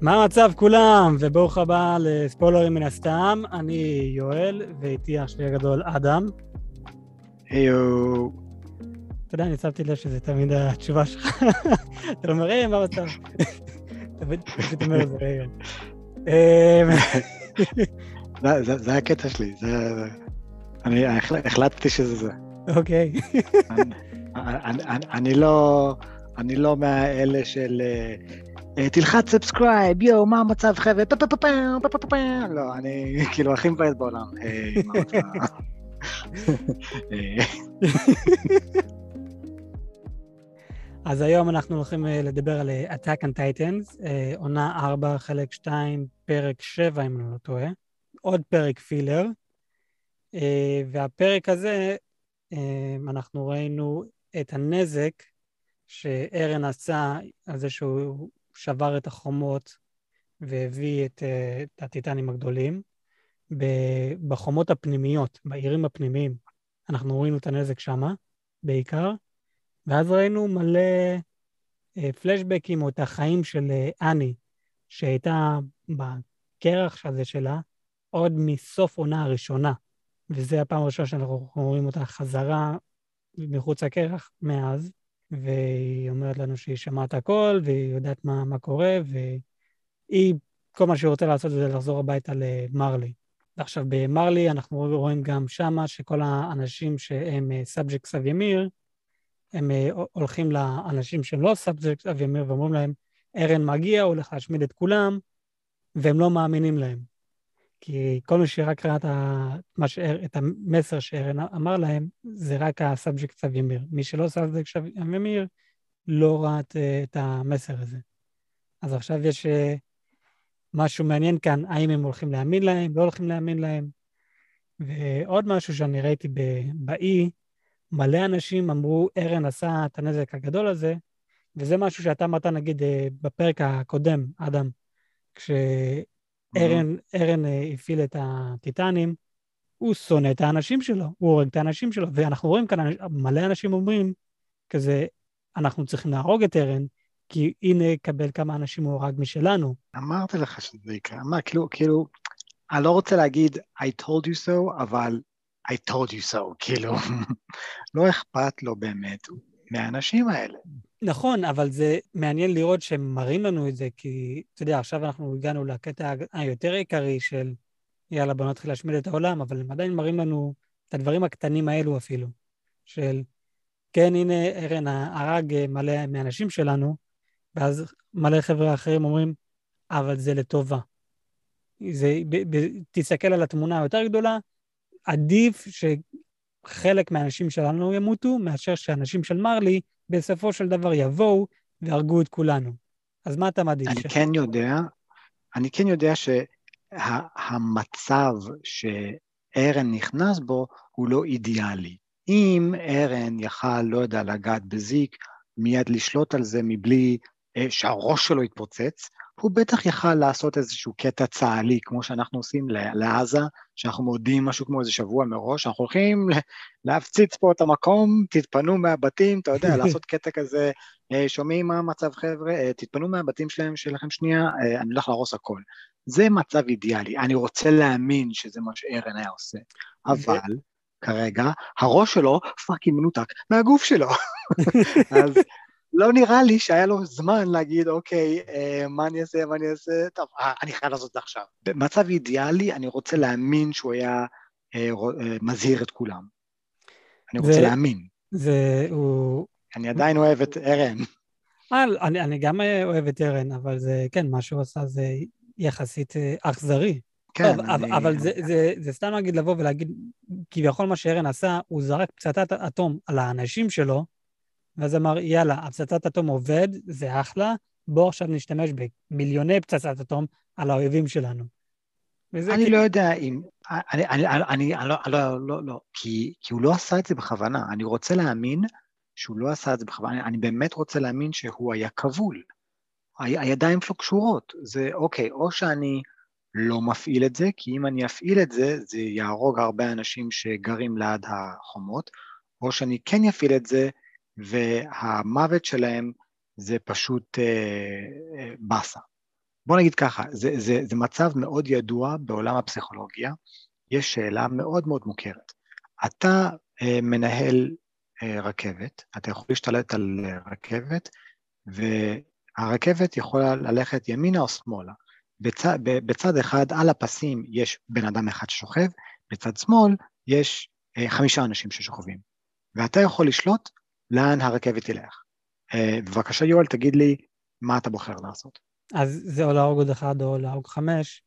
מה המצב כולם? וברוך הבא לספוילרים מן הסתם. אני יואל, ואיתי אח שלי הגדול אדם. היו. אתה יודע, אני שמתי לב שזה תמיד התשובה שלך. אתה אומר, היי, מה המצב? תמיד אומר את זה, רגע. זה הקטע שלי, אני החלטתי שזה זה. אוקיי. אני לא... אני לא מהאלה של אה, תלחץ subscribe, יואו, מה המצב חבר'ה, פה פה פה פה פה פה פה לא, אני כאילו הכי מבאס בעולם. אז היום אנחנו הולכים אה, לדבר על אה, Attack on Titans, עונה 4, חלק 2, פרק 7, אם אני לא טועה. עוד פרק filler. והפרק הזה, אנחנו ראינו את הנזק שארן עשה על זה שהוא שבר את החומות והביא את, אה, את הטיטנים הגדולים. בחומות הפנימיות, בעירים הפנימיים, אנחנו ראינו את הנזק שמה, בעיקר, ואז ראינו מלא אה, פלשבקים או את החיים של אה, אני, שהייתה בקרח הזה שלה עוד מסוף עונה הראשונה, וזו הפעם הראשונה שאנחנו רואים אותה חזרה מחוץ לקרח מאז. והיא אומרת לנו שהיא שמעה את הכל, והיא יודעת מה, מה קורה, והיא, כל מה שהיא רוצה לעשות זה לחזור הביתה למרלי. ועכשיו במרלי אנחנו רואים גם שמה שכל האנשים שהם subjects of Ymir, הם אה, הולכים לאנשים שהם לא subjects of Ymir ואומרים להם, ארן מגיע, הוא הולך להשמיד את כולם, והם לא מאמינים להם. כי כל מי שרק ראה את, המסר שארן אמר להם, זה רק ה subjects of Ymir. מי שלא subjects of Ymir, לא ראה את, את המסר הזה. אז עכשיו יש אה, משהו מעניין כאן, האם הם הולכים להאמין להם, לא הולכים להאמין להם. ועוד משהו שאני ראיתי באי, מלא אנשים אמרו, ארן עשה את הנזק הגדול הזה, וזה משהו שאתה אמרת, נגיד, אה, בפרק הקודם, אדם, כש... ארן, ארן אה, הפעיל את הטיטנים, הוא שונא את האנשים שלו, הוא הורג את האנשים שלו, ואנחנו רואים כאן, מלא אנשים אומרים, כזה, אנחנו צריכים להרוג את ארן, כי הנה, קבל כמה אנשים הוא הרג משלנו. אמרתי לך שזה יקרה, אמר, כאילו, כאילו, אני לא רוצה להגיד I told you so, אבל I told you so, כאילו, לא אכפת לו באמת מהאנשים האלה. נכון, אבל זה מעניין לראות שהם מראים לנו את זה, כי, אתה יודע, עכשיו אנחנו הגענו לקטע היותר עיקרי של יאללה, בוא נתחיל להשמיד את העולם, אבל הם עדיין מראים לנו את הדברים הקטנים האלו אפילו, של כן, הנה, ארן הרג מלא מהאנשים שלנו, ואז מלא חבר'ה אחרים אומרים, אבל זה לטובה. זה, ב, ב, תסתכל על התמונה היותר גדולה, עדיף שחלק מהאנשים שלנו ימותו, מאשר שאנשים של מרלי בסופו של דבר יבואו והרגו את כולנו. אז מה אתה מעדיף? אני. כן יודע, אני כן יודע שהמצב שה, שארן נכנס בו הוא לא אידיאלי. אם ארן יכל, לא יודע, לגעת בזיק, מיד לשלוט על זה מבלי אה, שהראש שלו יתפוצץ, הוא בטח יכל לעשות איזשהו קטע צה"לי, כמו שאנחנו עושים לעזה, שאנחנו מודיעים משהו כמו איזה שבוע מראש, אנחנו הולכים להפציץ פה את המקום, תתפנו מהבתים, אתה יודע, לעשות קטע כזה, שומעים מה המצב חבר'ה, אה, תתפנו מהבתים שלהם, שלכם שנייה, אה, אני הולך להרוס הכל. זה מצב אידיאלי, אני רוצה להאמין שזה מה שארן היה עושה, אבל כרגע הראש שלו פאקינג מנותק מהגוף שלו. אז לא נראה לי שהיה לו זמן להגיד, אוקיי, אה, מה אני אעשה, מה אני אעשה, טוב, אה, אני חייב לעשות את זה עכשיו. במצב אידיאלי, אני רוצה להאמין שהוא היה אה, אה, מזהיר את כולם. אני רוצה זה, להאמין. זה, הוא... אני עדיין אוהב את ארן. אה, אני, אני גם אוהב את ארן, אבל זה, כן, מה שהוא עשה זה יחסית אה, אכזרי. כן, טוב, אני... אבל זה, זה, זה סתם להגיד לבוא ולהגיד, כביכול מה שארן עשה, הוא זרק פצצת אטום על האנשים שלו, ואז אמר, יאללה, הפצצת אטום עובד, זה אחלה, בואו עכשיו נשתמש במיליוני פצצת אטום על האויבים שלנו. אני כי... לא יודע אם... אני, אני, אני, אני אני לא, לא, לא, לא, כי, כי הוא לא עשה את זה בכוונה. אני רוצה להאמין שהוא לא עשה את זה בכוונה. אני, אני באמת רוצה להאמין שהוא היה כבול. ה, הידיים שלו קשורות. זה אוקיי, או שאני לא מפעיל את זה, כי אם אני אפעיל את זה, זה יהרוג הרבה אנשים שגרים ליד החומות, או שאני כן אפעיל את זה, והמוות שלהם זה פשוט אה, אה, באסה. בוא נגיד ככה, זה, זה, זה מצב מאוד ידוע בעולם הפסיכולוגיה, יש שאלה מאוד מאוד מוכרת. אתה אה, מנהל אה, רכבת, אתה יכול להשתלט על רכבת, והרכבת יכולה ללכת ימינה או שמאלה. בצד, בצד אחד, על הפסים, יש בן אדם אחד ששוכב, בצד שמאל יש אה, חמישה אנשים ששוכבים. ואתה יכול לשלוט לאן הרכבת תלך. אה, בבקשה, יואל, תגיד לי מה אתה בוחר לעשות. אז זה או להרוג עוד אחד או להרוג חמש.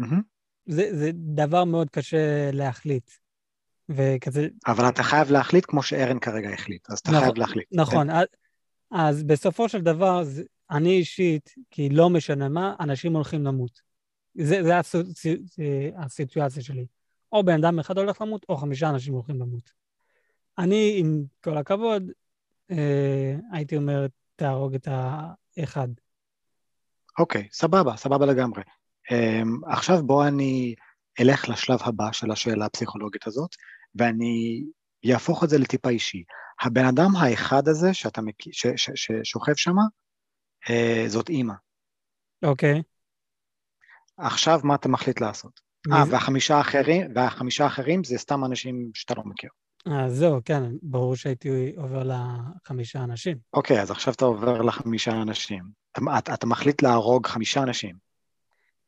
Mm-hmm. זה, זה דבר מאוד קשה להחליט. וכזה... אבל אתה חייב להחליט כמו שארן כרגע החליט, אז אתה נכון, חייב להחליט. נכון, כן? אז, אז בסופו של דבר, זה, אני אישית, כי לא משנה מה, אנשים הולכים למות. זה, זה הסו, הסיטואציה שלי. או בן אדם אחד הולך למות, או חמישה אנשים הולכים למות. אני, עם כל הכבוד, אה, הייתי אומר, תהרוג את האחד. אוקיי, סבבה, סבבה לגמרי. אה, עכשיו בוא אני אלך לשלב הבא של השאלה הפסיכולוגית הזאת, ואני אהפוך את זה לטיפה אישי. הבן אדם האחד הזה שאתה מק... ש... ש... ש... ששוכב שם, אה, זאת אימא. אוקיי. עכשיו מה אתה מחליט לעשות? אה, והחמישה האחרים, והחמישה האחרים זה סתם אנשים שאתה לא מכיר. אה, זהו, כן, ברור שהייתי עובר לחמישה אנשים. אוקיי, אז עכשיו אתה עובר לחמישה אנשים. אתה, אתה, מחליט להרוג חמישה אנשים.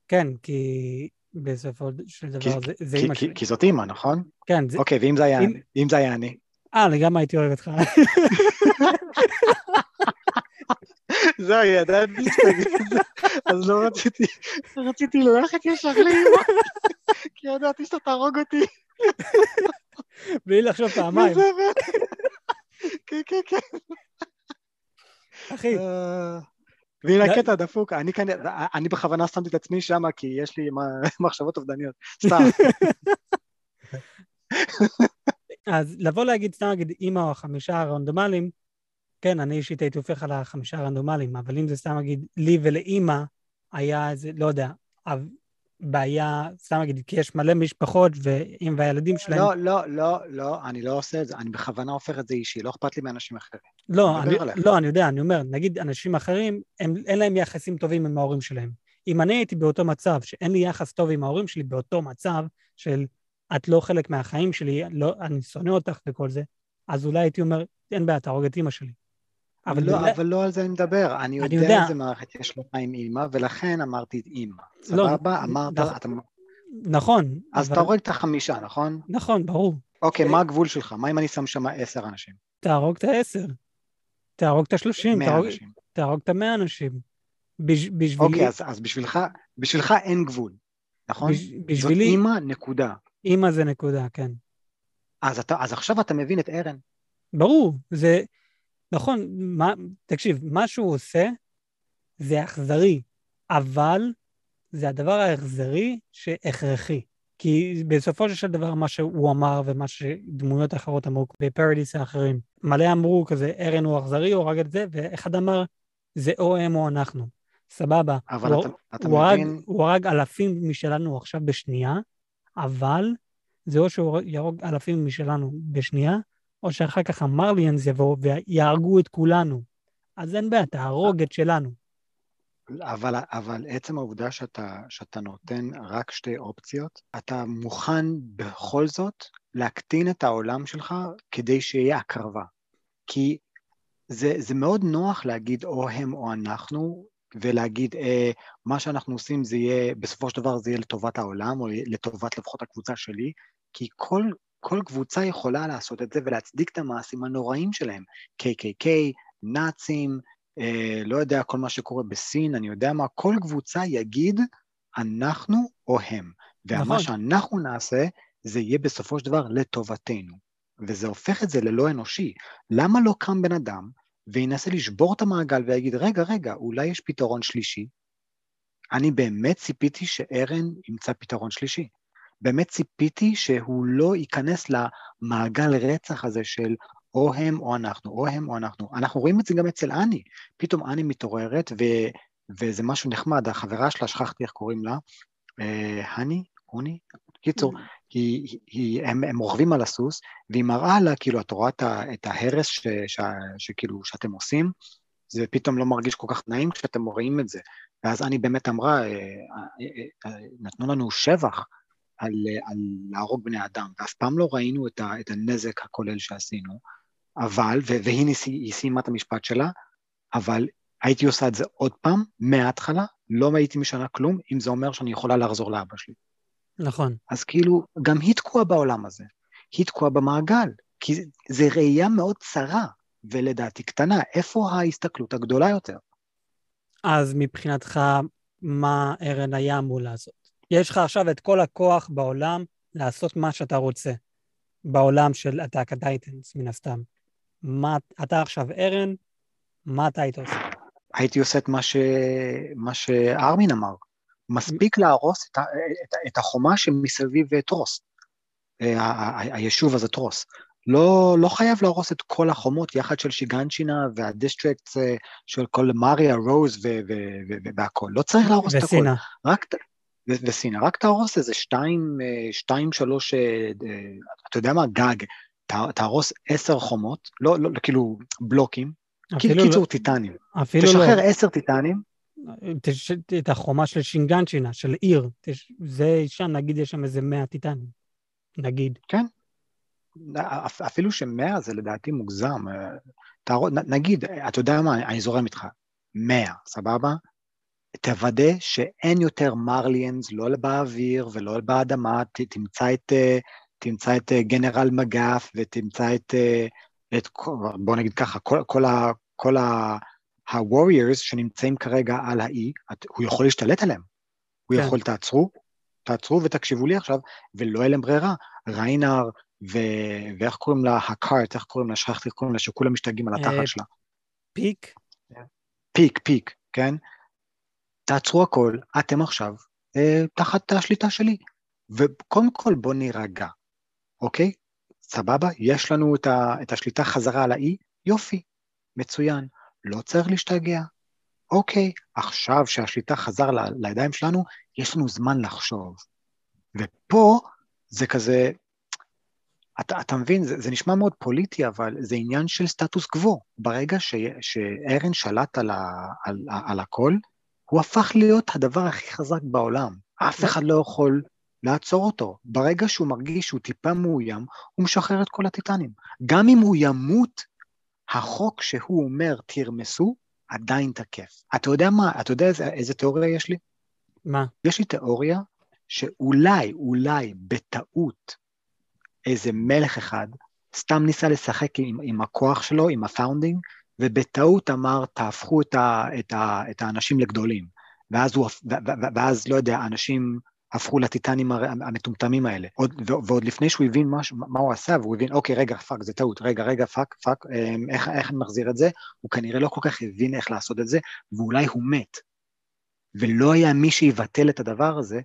כן, כי בסופו של דבר כי, זה, זה כי, אימא שלי. כי זאת אימא, נכון? כן. זה... אוקיי, ואם זה היה, אם... אם זה היה אני? אה, גם הייתי אוהב אותך. זהו, ידעתי שתגיד אז לא רציתי, רציתי ללכת ישר לאמא, כי ידעתי שאתה תהרוג אותי. בלי לחשוב פעמיים. כן, כן, כן. אחי. אה, והנה הקטע הדפוק, אני כאן, אני בכוונה שמתי את עצמי שם, כי יש לי מחשבות אובדניות. סתם. אז לבוא להגיד, סתם להגיד, אימא או החמישה הרנדומליים, כן, אני אישית הייתי הופך על החמישה הרנדומליים, אבל אם זה סתם להגיד, לי ולאימא היה איזה, לא יודע, בעיה, סתם להגיד, כי יש מלא משפחות ואם והילדים שלהם... לא, לא, לא, לא, אני לא עושה את זה, אני בכוונה הופך את זה אישי, לא אכפת לי מאנשים אחרים. לא, אני, לא, אני יודע, אני אומר, נגיד אנשים אחרים, הם, אין להם יחסים טובים עם ההורים שלהם. אם אני הייתי באותו מצב, שאין לי יחס טוב עם ההורים שלי, באותו מצב של את לא חלק מהחיים שלי, לא, אני שונא אותך וכל זה, אז אולי הייתי אומר, אין בעיה, תהרוג את אימא שלי. אבל לא, אבל לא על זה אני מדבר, אני יודע, אני יודע איזה מערכת יש לך עם אימא, ולכן אמרתי אימא. לא, סבבה? אמרת, נכ... אתה... נכון. אז אבל... תהרוג את החמישה, נכון? נכון, ברור. אוקיי, מה הגבול שלך? מה אם אני שם שם עשר אנשים? תהרוג את העשר. תהרוג את השלושים. תהרוג... תהרוג את המאה אנשים. בשבילי... אוקיי, אז, אז בשבילך, בשבילך אין גבול, נכון? בש... בשבילי... זאת אימא, נקודה. אימא זה נקודה, כן. אז, אתה, אז עכשיו אתה מבין את ארן. ברור, זה... נכון, מה, תקשיב, מה שהוא עושה זה אכזרי, אבל זה הדבר האכזרי שהכרחי. כי בסופו של דבר מה שהוא אמר ומה שדמויות אחרות אמרו בפרדיס האחרים, מלא אמרו כזה, ארן הוא אכזרי, הוא הרג את זה, ואחד אמר, זה או הם או אנחנו. סבבה. אבל הוא, אתה, אתה הוא מבין... הרג, הוא הרג אלפים משלנו עכשיו בשנייה, אבל זה או שהוא יהרוג אלפים משלנו בשנייה, או שאחר כך המרליאנס יבואו ויהרגו את כולנו. אז אין בעיה, תהרוג את שלנו. אבל, אבל עצם העובדה שאתה, שאתה נותן רק שתי אופציות, אתה מוכן בכל זאת להקטין את העולם שלך כדי שיהיה הקרבה. כי זה, זה מאוד נוח להגיד או הם או אנחנו, ולהגיד אה, מה שאנחנו עושים זה יהיה, בסופו של דבר זה יהיה לטובת העולם, או לטובת לפחות הקבוצה שלי, כי כל, כל קבוצה יכולה לעשות את זה ולהצדיק את המעשים הנוראים שלהם. KKK, נאצים, אה, לא יודע, כל מה שקורה בסין, אני יודע מה, כל קבוצה יגיד אנחנו או הם. ומה נכון. שאנחנו נעשה, זה יהיה בסופו של דבר לטובתנו. וזה הופך את זה ללא אנושי. למה לא קם בן אדם וינסה לשבור את המעגל ויגיד, רגע, רגע, אולי יש פתרון שלישי? אני באמת ציפיתי שארן ימצא פתרון שלישי. באמת ציפיתי שהוא לא ייכנס למעגל רצח הזה של או הם או אנחנו, או הם או אנחנו. אנחנו רואים את זה גם אצל אני. פתאום אני מתעוררת, ו, וזה משהו נחמד, החברה שלה, שכחתי איך קוראים לה, אה, הני? הוני? קיצור, mm. היא, היא, הם, הם רוכבים על הסוס, והיא מראה לה, כאילו, את רואה את ההרס ש, ש, שכאילו, שאתם עושים, זה פתאום לא מרגיש כל כך נעים כשאתם רואים את זה. ואז אני באמת אמרה, נתנו לנו שבח על, על להרוג בני אדם, ואף פעם לא ראינו את, ה, את הנזק הכולל שעשינו, אבל, והיא היא סיימה את המשפט שלה, אבל הייתי עושה את זה עוד פעם, מההתחלה, לא הייתי משנה כלום, אם זה אומר שאני יכולה לחזור לאבא שלי. נכון. אז כאילו, גם היא תקועה בעולם הזה. היא תקועה במעגל, כי זה ראייה מאוד צרה, ולדעתי קטנה. איפה ההסתכלות הגדולה יותר? אז מבחינתך, מה ארן היה אמור לעשות? יש לך עכשיו את כל הכוח בעולם לעשות מה שאתה רוצה, בעולם של Attack הטייטנס, מן הסתם. מה, אתה עכשיו ארן, מה אתה היית עושה? הייתי עושה את מה, ש... מה שארמין אמר. מספיק להרוס את, ה... את, את החומה שמסביב טרוס. אה, היישוב הזה טרוס. לא, לא חייב להרוס את כל החומות יחד של שיגנצ'ינה והדיסטריקט אה, של כל מריה, רוז והכל. לא צריך להרוס את הכל. וסינה. רק, וסינה, רק תהרוס איזה שתיים, אה, שתיים, שלוש, אתה יודע מה, גג. תהרוס עשר חומות, לא, לא, כאילו בלוקים, קיצור לא, טיטנים. אפילו תשחרר לא. עשר טיטנים. תש, את החומה של שינגנצ'ינה, של עיר, תש, זה שם, נגיד יש שם איזה מאה טיטנים, נגיד. כן. אפילו שמאה זה לדעתי מוגזם. תאר... נגיד, אתה יודע מה, אני זורם איתך, מאה, סבבה? תוודא שאין יותר מרליאנס, לא באוויר ולא באדמה, תמצא את, תמצא את גנרל מגף ותמצא את, את בוא נגיד ככה, כל, כל, ה, כל ה-warriors שנמצאים כרגע על האי, הוא יכול להשתלט עליהם. הוא כן. יכול, תעצרו, תעצרו ותקשיבו לי עכשיו, ולא יהיה להם ברירה. ריינר, ו... ואיך קוראים לה, הקארט, איך קוראים לה, שכחתי איך קוראים לה, שכולם משתגעים על התחת אה, שלה. פיק? פיק, פיק, כן? תעצרו הכל, אתם עכשיו אה, תחת השליטה שלי. וקודם כל בואו נירגע, אוקיי? סבבה? יש לנו את, ה, את השליטה חזרה על האי, יופי. מצוין, לא צריך להשתגע. אוקיי, עכשיו שהשליטה חזר ל, לידיים שלנו, יש לנו זמן לחשוב. ופה זה כזה, אתה, אתה מבין, זה, זה נשמע מאוד פוליטי, אבל זה עניין של סטטוס קוו. ברגע ש, שארן שלט על, ה, על, על הכל, הוא הפך להיות הדבר הכי חזק בעולם. אף אחד לא יכול לעצור אותו. ברגע שהוא מרגיש שהוא טיפה מאוים, הוא משחרר את כל הטיטנים. גם אם הוא ימות החוק שהוא אומר תרמסו, עדיין תקף. אתה יודע מה, אתה יודע איזה, איזה תיאוריה יש לי? מה? יש לי תיאוריה שאולי, אולי, בטעות, איזה מלך אחד סתם ניסה לשחק עם, עם הכוח שלו, עם ה Founding, ובטעות אמר, תהפכו את, ה, את, ה, את האנשים לגדולים. ואז, הוא, ואז, לא יודע, אנשים הפכו לטיטנים המטומטמים האלה. עוד, ועוד לפני שהוא הבין מה, מה הוא עשה, והוא הבין, אוקיי, רגע, fuck, זה טעות, רגע, רגע, fuck, fuck, אמ, איך, איך אני מחזיר את זה? הוא כנראה לא כל כך הבין איך לעשות את זה, ואולי הוא מת. ולא היה מי שיבטל את הדבר הזה,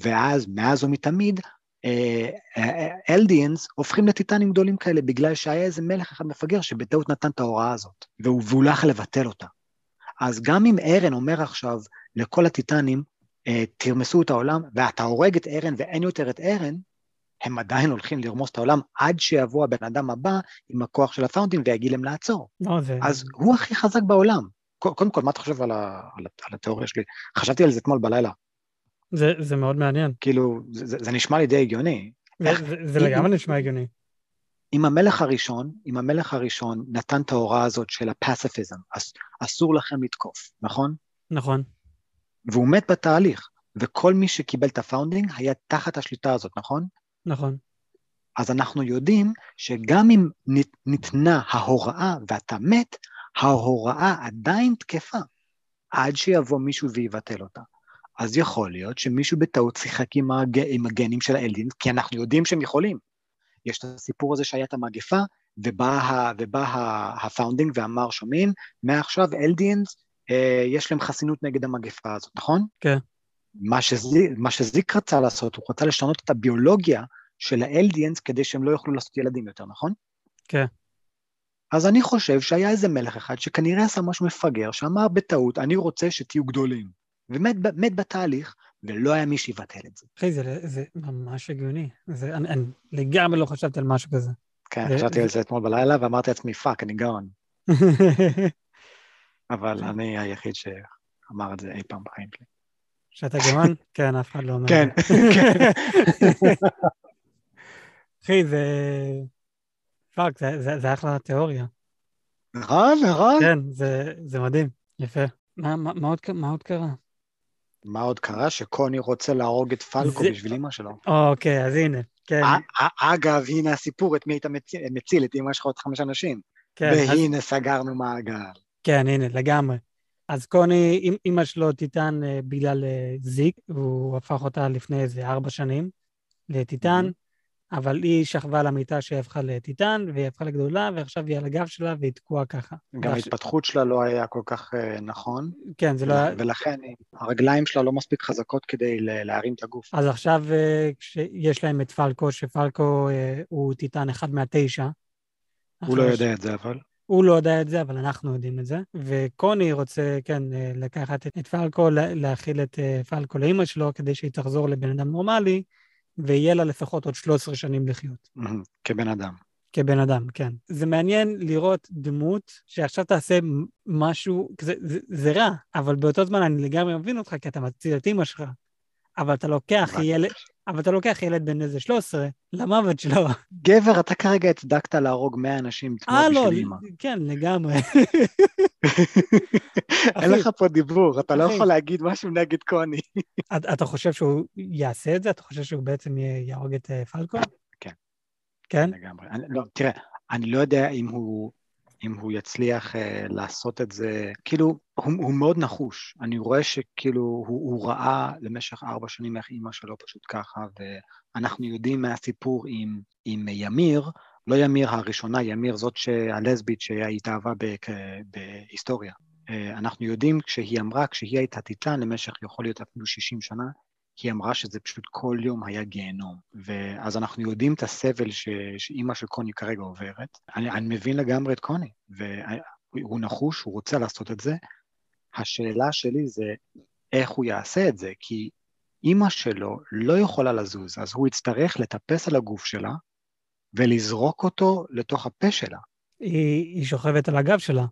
ואז, מאז ומתמיד, אלדיאנס אה, אה, הופכים לטיטנים גדולים כאלה, בגלל שהיה איזה מלך אחד מפגר שבטעות נתן את ההוראה הזאת, והוא, לא יכול לבטל אותה. אז גם אם ארן אומר עכשיו לכל הטיטנים, אה, תרמסו את העולם, ואתה הורג את ארן ואין יותר את ארן, הם עדיין הולכים לרמוס את העולם עד שיבוא הבן אדם הבא עם הכוח של הפאונדים ויגיד להם לעצור. לא, זה... אז הוא הכי חזק בעולם. קודם כל, מה אתה חושב על, ה, על התיאוריה שלי? חשבתי על זה אתמול בלילה. זה, זה מאוד מעניין. כאילו, זה, זה נשמע לי די הגיוני. זה, איך, זה, זה לגמרי נשמע הגיוני. אם המלך הראשון, אם המלך הראשון נתן את ההוראה הזאת של ה pacifism, אס, אסור לכם לתקוף, נכון? נכון. והוא מת בתהליך, וכל מי שקיבל את ה Founding היה תחת השליטה הזאת, נכון? נכון. אז אנחנו יודעים שגם אם ניתנה ההוראה ואתה מת, ההוראה עדיין תקפה, עד שיבוא מישהו ויבטל אותה. אז יכול להיות שמישהו בטעות שיחק עם, הג... עם הגנים של ה Eldian, כי אנחנו יודעים שהם יכולים. יש את הסיפור הזה שהיה את המגפה, ובא, ובא ה Founding ואמר, שומעים, מעכשיו Eldians, אה, יש להם חסינות נגד המגפה הזאת, נכון? כן. מה, שזיק, מה שזיק רצה לעשות, הוא רצה לשנות את הביולוגיה של ה Eldians כדי שהם לא יוכלו לעשות ילדים יותר, נכון? כן. אז אני חושב שהיה איזה מלך אחד שכנראה עשה משהו מפגר, שאמר בטעות, אני רוצה שתהיו גדולים. ומת בתהליך, ולא היה מי שיבטל את זה. אחי, זה, זה ממש הגיוני. זה, אני, אני לגמרי לא חשבתי על משהו כזה. כן, זה, חשבתי זה... על זה אתמול בלילה, ואמרתי לעצמי, fuck, אני גאון. אבל אני היחיד ש... אמר את זה אי פעם בחיים שלי. שאתה גאון? כן, אף אחד לא אומר. כן, כן. אחי, זה... fuck, זה, זה, זה אחלה תיאוריה. נכון, נכון. כן, זה, זה מדהים, יפה. מה, מה, מה, עוד, מה עוד קרה? מה עוד קרה? שקוני רוצה להרוג את פלקו זה- בשביל אמא שלו. אוקיי, אז הנה, כן, אגב, הנה הסיפור, את מי היית מצי- מציל? את אמא שלך עוד חמש אנשים. כן, אז, והנה סגרנו מעגל. כן, הנה, לגמרי. אז קוני, אמא שלו טיטן אה, בגלל אה, זיק, הוא הפך אותה לפני איזה ארבע שנים לטיטן, אבל היא שכבה למיטה שהפכה לטיטן, והיא הפכה לגדולה, ועכשיו היא על הגב שלה והיא תקועה ככה. גם ההתפתחות שלה לא היה כל כך אה, נכון, כן, זה לא היה... ולכן הרגליים שלה לא מספיק חזקות כדי להרים את הגוף. אז עכשיו אה, כשיש להם את פלקו, שפלקו אה, הוא טיטן אחד מהתשע. הוא לא יודע את זה, אבל. הוא לא יודע את זה, אבל אנחנו יודעים את זה. וקוני רוצה, כן, לקחת את, פלקו, לה- להכיל את פלקו לאימא שלו, כדי שהיא תחזור לבן אדם נורמלי, ויהיה לה לפחות עוד 13 שנים לחיות. כבן אדם. כבן אדם, כן. זה מעניין לראות דמות שעכשיו תעשה משהו, זה, זה, זה רע, אבל באותו זמן אני לגמרי מבין אותך, כי אתה מציל את אימא שלך, אבל אתה לוקח ילד, אבל אתה לוקח ילד בן איזה 13 למוות שלו. גבר, אתה כרגע הצדקת להרוג 100 אנשים אה, לא, בשביל אימא. כן, לגמרי. אין לך פה דיבור, אתה לא. יכול להגיד משהו נגד קוני. אתה חושב שהוא יעשה את זה? אתה חושב שהוא בעצם יהרוג את אה, פלקו? כן. כן? לגמרי. לא, תראה, אני לא יודע אם הוא, אם הוא יצליח uh, לעשות את זה, כאילו, הוא, הוא מאוד נחוש. אני רואה שכאילו, הוא, הוא ראה למשך ארבע שנים איך אימא שלו פשוט ככה, ואנחנו יודעים מהסיפור עם, עם ימיר, לא ימיר הראשונה, ימיר זאת הלסבית שהיא התאהבה בכ- בהיסטוריה. אה, אנחנו יודעים כשהיא אמרה, כשהיא הייתה טיטן למשך יכול להיות אפילו 60 שנה, היא אמרה שזה פשוט כל יום היה גיהנום. ואז אנחנו יודעים את הסבל ש... שאימא של קוני כרגע עוברת. אני, אני מבין לגמרי את קוני, והוא נחוש, הוא רוצה לעשות את זה. השאלה שלי זה איך הוא יעשה את זה, כי אימא שלו לא יכולה לזוז, אז הוא יצטרך לטפס על הגוף שלה ולזרוק אותו לתוך הפה שלה. היא היא שוכבת על הגב שלה.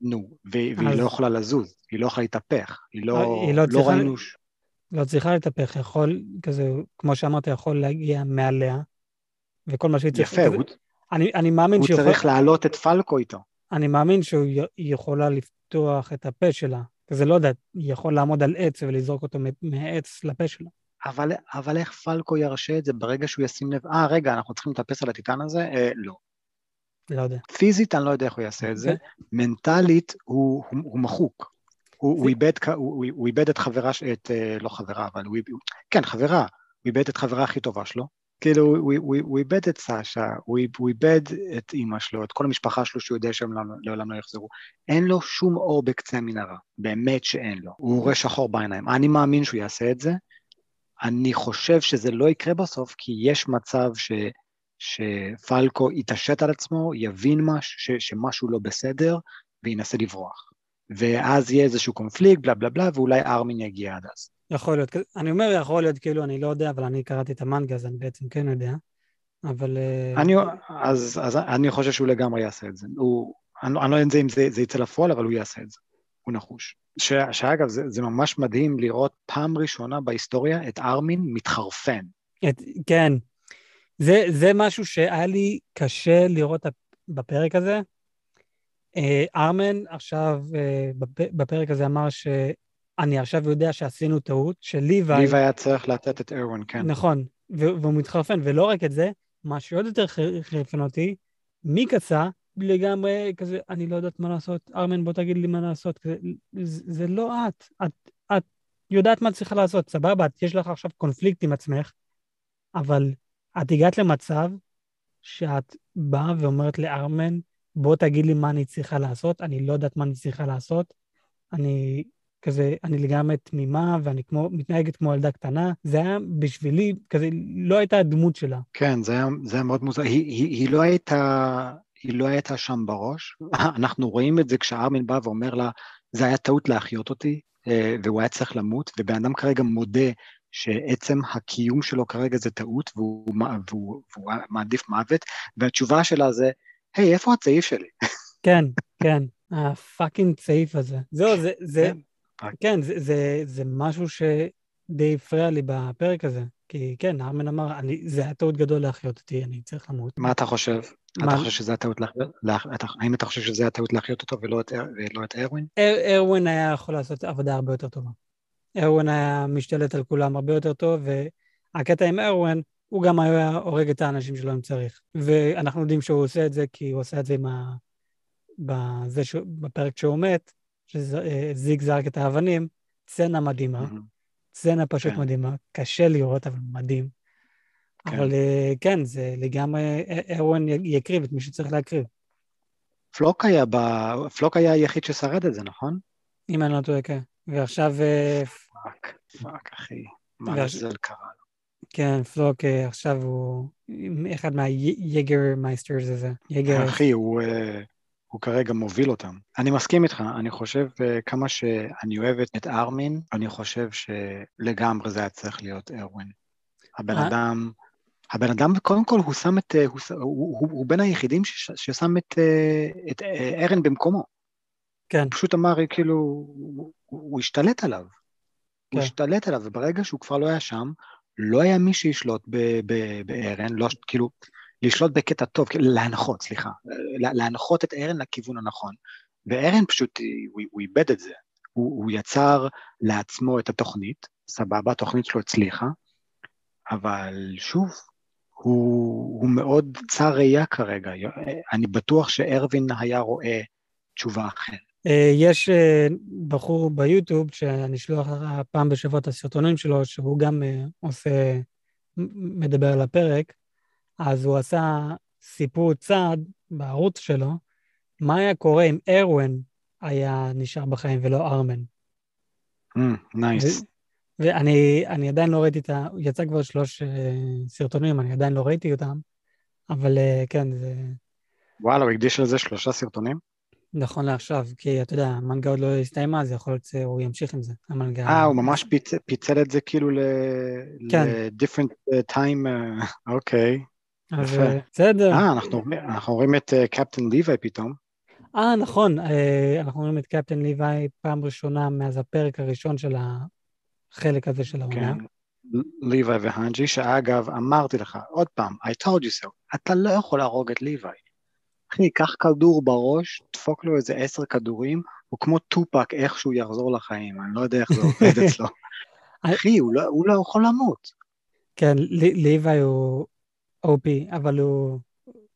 נו, והיא אז- לא יכולה לזוז, היא לא יכולה להתהפך, היא לא, היא לא לא צריכה- ראינו... לא צריכה להתהפך, יכול, כזה, כמו שאמרת, יכול להגיע מעליה, וכל מה שהיא צריכה... יפה, הוא, אני, אני מאמין הוא צריך יכולה- להעלות את פלקו איתו. אני מאמין שהיא יכולה לפתוח את הפה שלה. כזה, לא יודע, היא יכול לעמוד על עץ ולזרוק אותו מהעץ לפה שלה. אבל, אבל איך פלקו ירשה את זה ברגע שהוא ישים לב, אה, רגע, אנחנו צריכים לטפס על הטיטן הזה? אה, לא. לא יודע. פיזית אני לא יודע איך הוא יעשה את זה, אוקיי. מנטלית הוא, הוא, הוא מחוק. הוא, איבד, הוא, איבד את חברה, את, אה, לא חברה, אבל הוא, איב- כן, חברה, הוא איבד את חברה הכי טובה שלו. כאילו, הוא, איבד את סשה, הוא, איב- הוא איבד את אימא שלו, את כל המשפחה שלו שהוא יודע שהם לעולם לא יחזרו. אין לו שום אור בקצה המנהרה, באמת שאין לו. הוא רואה שחור בעיניים. אני מאמין שהוא יעשה את זה. אני חושב שזה לא יקרה בסוף, כי יש מצב ש... שפלקו יתעשת על עצמו, יבין מש, ש, שמשהו לא בסדר, וינסה לברוח. ואז יהיה איזשהו קונפליקט, בלה בלה בלה, ואולי ארמין יגיע עד אז. יכול להיות, אני אומר יכול להיות כאילו, אני לא יודע, אבל אני קראתי את המנגה, אז אני בעצם כן יודע. אבל... אה, אני, אז, אז אני חושב שהוא לגמרי יעשה את זה. הוא, אני, אני לא יודע אם זה, זה יצא לפועל, אבל הוא יעשה את זה. הוא נחוש. ש, שאגב, זה, זה ממש מדהים לראות פעם ראשונה בהיסטוריה את ארמין מתחרפן. את, כן. זה, זה משהו שהיה לי קשה לראות בפרק הזה. אה, ארמן עכשיו אה, בפ, בפרק הזה אמר שאני עכשיו יודע שעשינו טעות, שליוואי... ליב היה צריך לתת את ארווין, כן. נכון, והוא מתחרפן, ולא רק את זה, מה שעוד יותר חרפן אותי, מיקצה לגמרי כזה, אני לא יודעת מה לעשות, ארמן בוא תגיד לי מה לעשות, כזה, זה, זה לא את. את, את יודעת מה צריכה לעשות, סבבה, יש לך עכשיו קונפליקט עם עצמך, אבל את הגעת למצב שאת באה ואומרת לארמן, בוא תגיד לי מה אני צריכה לעשות, אני לא יודעת מה אני צריכה לעשות, אני כזה, אני לגמרי תמימה, ואני כמו, מתנהגת כמו ילדה קטנה. זה היה בשבילי, כזה, לא הייתה הדמות שלה. כן, זה היה, זה היה מאוד מוזר. היא, היא, היא, לא הייתה, היא לא הייתה שם בראש. אנחנו רואים את זה כשארמין בא ואומר לה, זה היה טעות להחיות אותי, אה, והוא היה צריך למות, ובן אדם כרגע מודה שעצם הקיום שלו כרגע זה טעות, והוא, והוא, והוא מעדיף מוות, והתשובה שלה זה, היי, איפה הצעיף שלי? כן, כן, הפאקינג צעיף הזה. זהו, זה, זה, כן. כן, זה, זה, זה משהו שדי הפריע לי בפרק הזה. כי כן, ארמן אמר, אני, זה היה טעות גדול להחיות אותי, אני צריך למות. מה אתה חושב? אתה חושב שזה הטעות להחיות? האם אתה חושב שזה הטעות להחיות אותו ולא את ולא את ארווין? אר- ארווין היה יכול לעשות עבודה הרבה יותר טובה. ארווין היה משתלט על כולם הרבה יותר טוב, והקטע עם ארווין, הוא גם היה הורג את האנשים שלו אם צריך. ואנחנו יודעים שהוא עושה את זה, כי הוא עושה את זה עם ה... בזה ש... בפרק שהוא מת, שזיג זרק את האבנים, סצנה מדהימה. סצנה פשוט כן. מדהימה, קשה לראות, אבל מדהים. כן. אבל אה, כן, זה לגמרי, אה, ארווין י- יקריב את מי שצריך להקריב. פלוק היה ב- פלוק היה היחיד ששרד את זה, נכון? אם אני לא טועה, כן. ועכשיו, אה, fuck, fuck, אחי. מה לעזאזל קרה לו? כן, פלוק אה, עכשיו הוא אחד מה Jaegermeisters הזה. יגר... אחי, הוא, אה, הוא כרגע מוביל אותם. אני מסכים איתך, אני חושב אה, כמה שאני אוהב את- ארמין, אני חושב שלגמרי זה היה צריך להיות ארווין. הבן אה? אדם, הבן אדם, קודם כל, הוא שם את, הוא, הוא, הוא, הוא בין היחידים ש, ששם את, את ארן במקומו. כן, הוא פשוט אמר, כאילו, הוא, הוא השתלט עליו. הוא כן. השתלט עליו, וברגע שהוא כבר לא היה שם, לא היה מי שישלוט בארן, לא, כאילו, לשלוט בקטע טוב, כאילו, להנחות, סליחה, לה- להנחות את ארן לכיוון הנכון. וארן פשוט, הוא, הוא איבד את זה. הוא, הוא יצר לעצמו את התוכנית, סבבה, התוכנית שלו הצליחה, אבל שוב, הוא, הוא מאוד צר ראייה כרגע. אני בטוח שארווין היה רואה תשובה אחרת. אה, יש אה, בחור ביוטיוב שאני אשלוח לך פעם בשבוע את הסרטונים שלו, שהוא גם אה, עושה, מדבר על הפרק, אז הוא עשה סיפור צד בערוץ שלו, מה היה קורה אם ארווין היה נשאר בחיים ולא ארמן. נייס. ו- ואני אני עדיין לא ראיתי את ה... יצא כבר שלוש סרטונים, אני עדיין לא ראיתי אותם, אבל כן, זה וואלה, הוא הקדיש לזה שלושה סרטונים? נכון לעכשיו, כי אתה יודע, המנגה עוד לא הסתיימה, אז יכול להיות שהוא ימשיך עם זה, המנגה. אה, הוא ממש פיצ- פיצל את זה כאילו ל... כן. ל-different uh, time, אוקיי. אז. אה, בסדר. אה, אנחנו אנחנו רואים את קפטן ליווי פתאום. אה, נכון, אה, אנחנו רואים את קפטן ליוואי פעם ראשונה מאז הפרק הראשון של החלק הזה של העונה. כן. ליווי והאנג'י, שאגב, אמרתי לך, עוד פעם, I told you so, אתה לא יכול להרוג את ליווי. אחי, קח כדור בראש, דפוק לו איזה עשר כדורים, הוא כמו טופק איכשהו יחזור לחיים, אני לא יודע איך זה עובד אצלו. אחי, הוא לא, הוא לא יכול למות. כן, לי- ליוואי הוא OP, אבל הוא,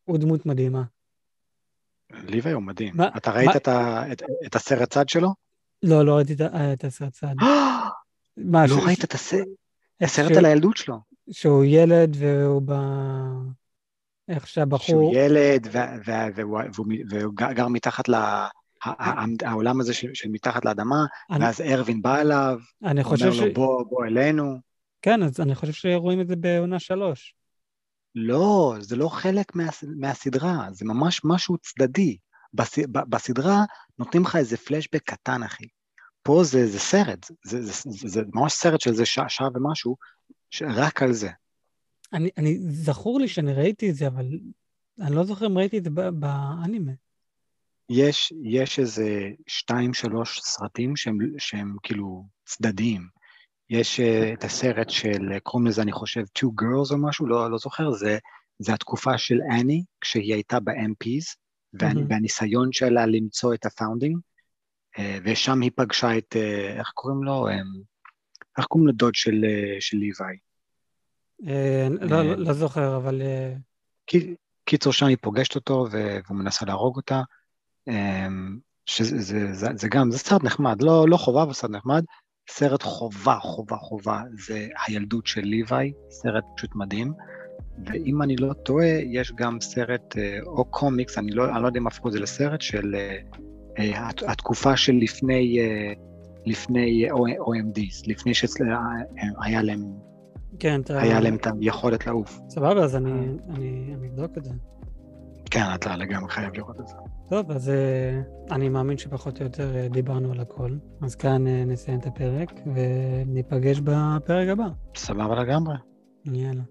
הוא דמות מדהימה. ליווי הוא מדהים. מה- אתה ראית מה- את, את, את הסרט צד שלו? לא, לא ראיתי את הסרט צד. מה, ש- לא ראית את הסרט? הסרט על הילדות שלו. שהוא ילד והוא ב... איך שהוא שהבחור... ילד, ו- ו- והוא- גר מתחת ל... העולם הזה של, מתחת לאדמה, ואז ארווין בא אליו, אומר. לו בוא, בוא אלינו. כן, אז אני חושב שרואים את זה בעונה שלוש. לא, זה לא חלק מה, מהסדרה, זה ממש משהו צדדי. בסדרה נותנים לך איזה פלשבק קטן, אחי. פה זה, זה סרט, זה, זה, זה, זה ממש סרט של איזה שעה, שעה ומשהו, רק על זה. אני, אני, זכור לי שאני ראיתי את זה, אבל אני לא זוכר אם ראיתי את זה באנימה. יש, יש איזה שתיים, שלוש סרטים שהם, שהם כאילו צדדיים. יש uh, את הסרט של, uh, קוראים לזה, אני חושב, Two Girls או משהו, לא, לא זוכר, זה, זה התקופה של אני, כשהיא הייתה ב-MPs, מהמם. והניסיון שלה למצוא את ה Founding, uh, ושם היא פגשה את, איך קוראים לו? Um, איך קוראים לדוד של, של ליוואי? אה, לא, אה. לא, לא זוכר, אבל אה, קיצור, שם היא פוגשת אותו והוא מנסה להרוג אותה. אמ, שזה זה, גם, זה סרט נחמד, לא, לא חובה, אבל סרט נחמד. סרט חובה, חובה, חובה, זה הילדות של ליוואי, סרט פשוט מדהים. ואם אני לא טועה, יש גם סרט אה, או קומיקס, אני לא, אני לא יודע אם הפכו את זה לסרט, של אה, אה, הת- התקופה של לפני, אה, לפני OMDs, לפני שהיה להם, כן, אתה... היה להם את היכולת לעוף. סבבה, אז אני, אני, אני אבדוק את זה. כן, אתה לגמרי חייב לראות את זה. טוב, אז אה, אני מאמין שפחות או יותר אה, דיברנו על הכל. אז כאן אה, נסיים את הפרק, וניפגש בפרק הבא. סבבה לגמרי. יאללה.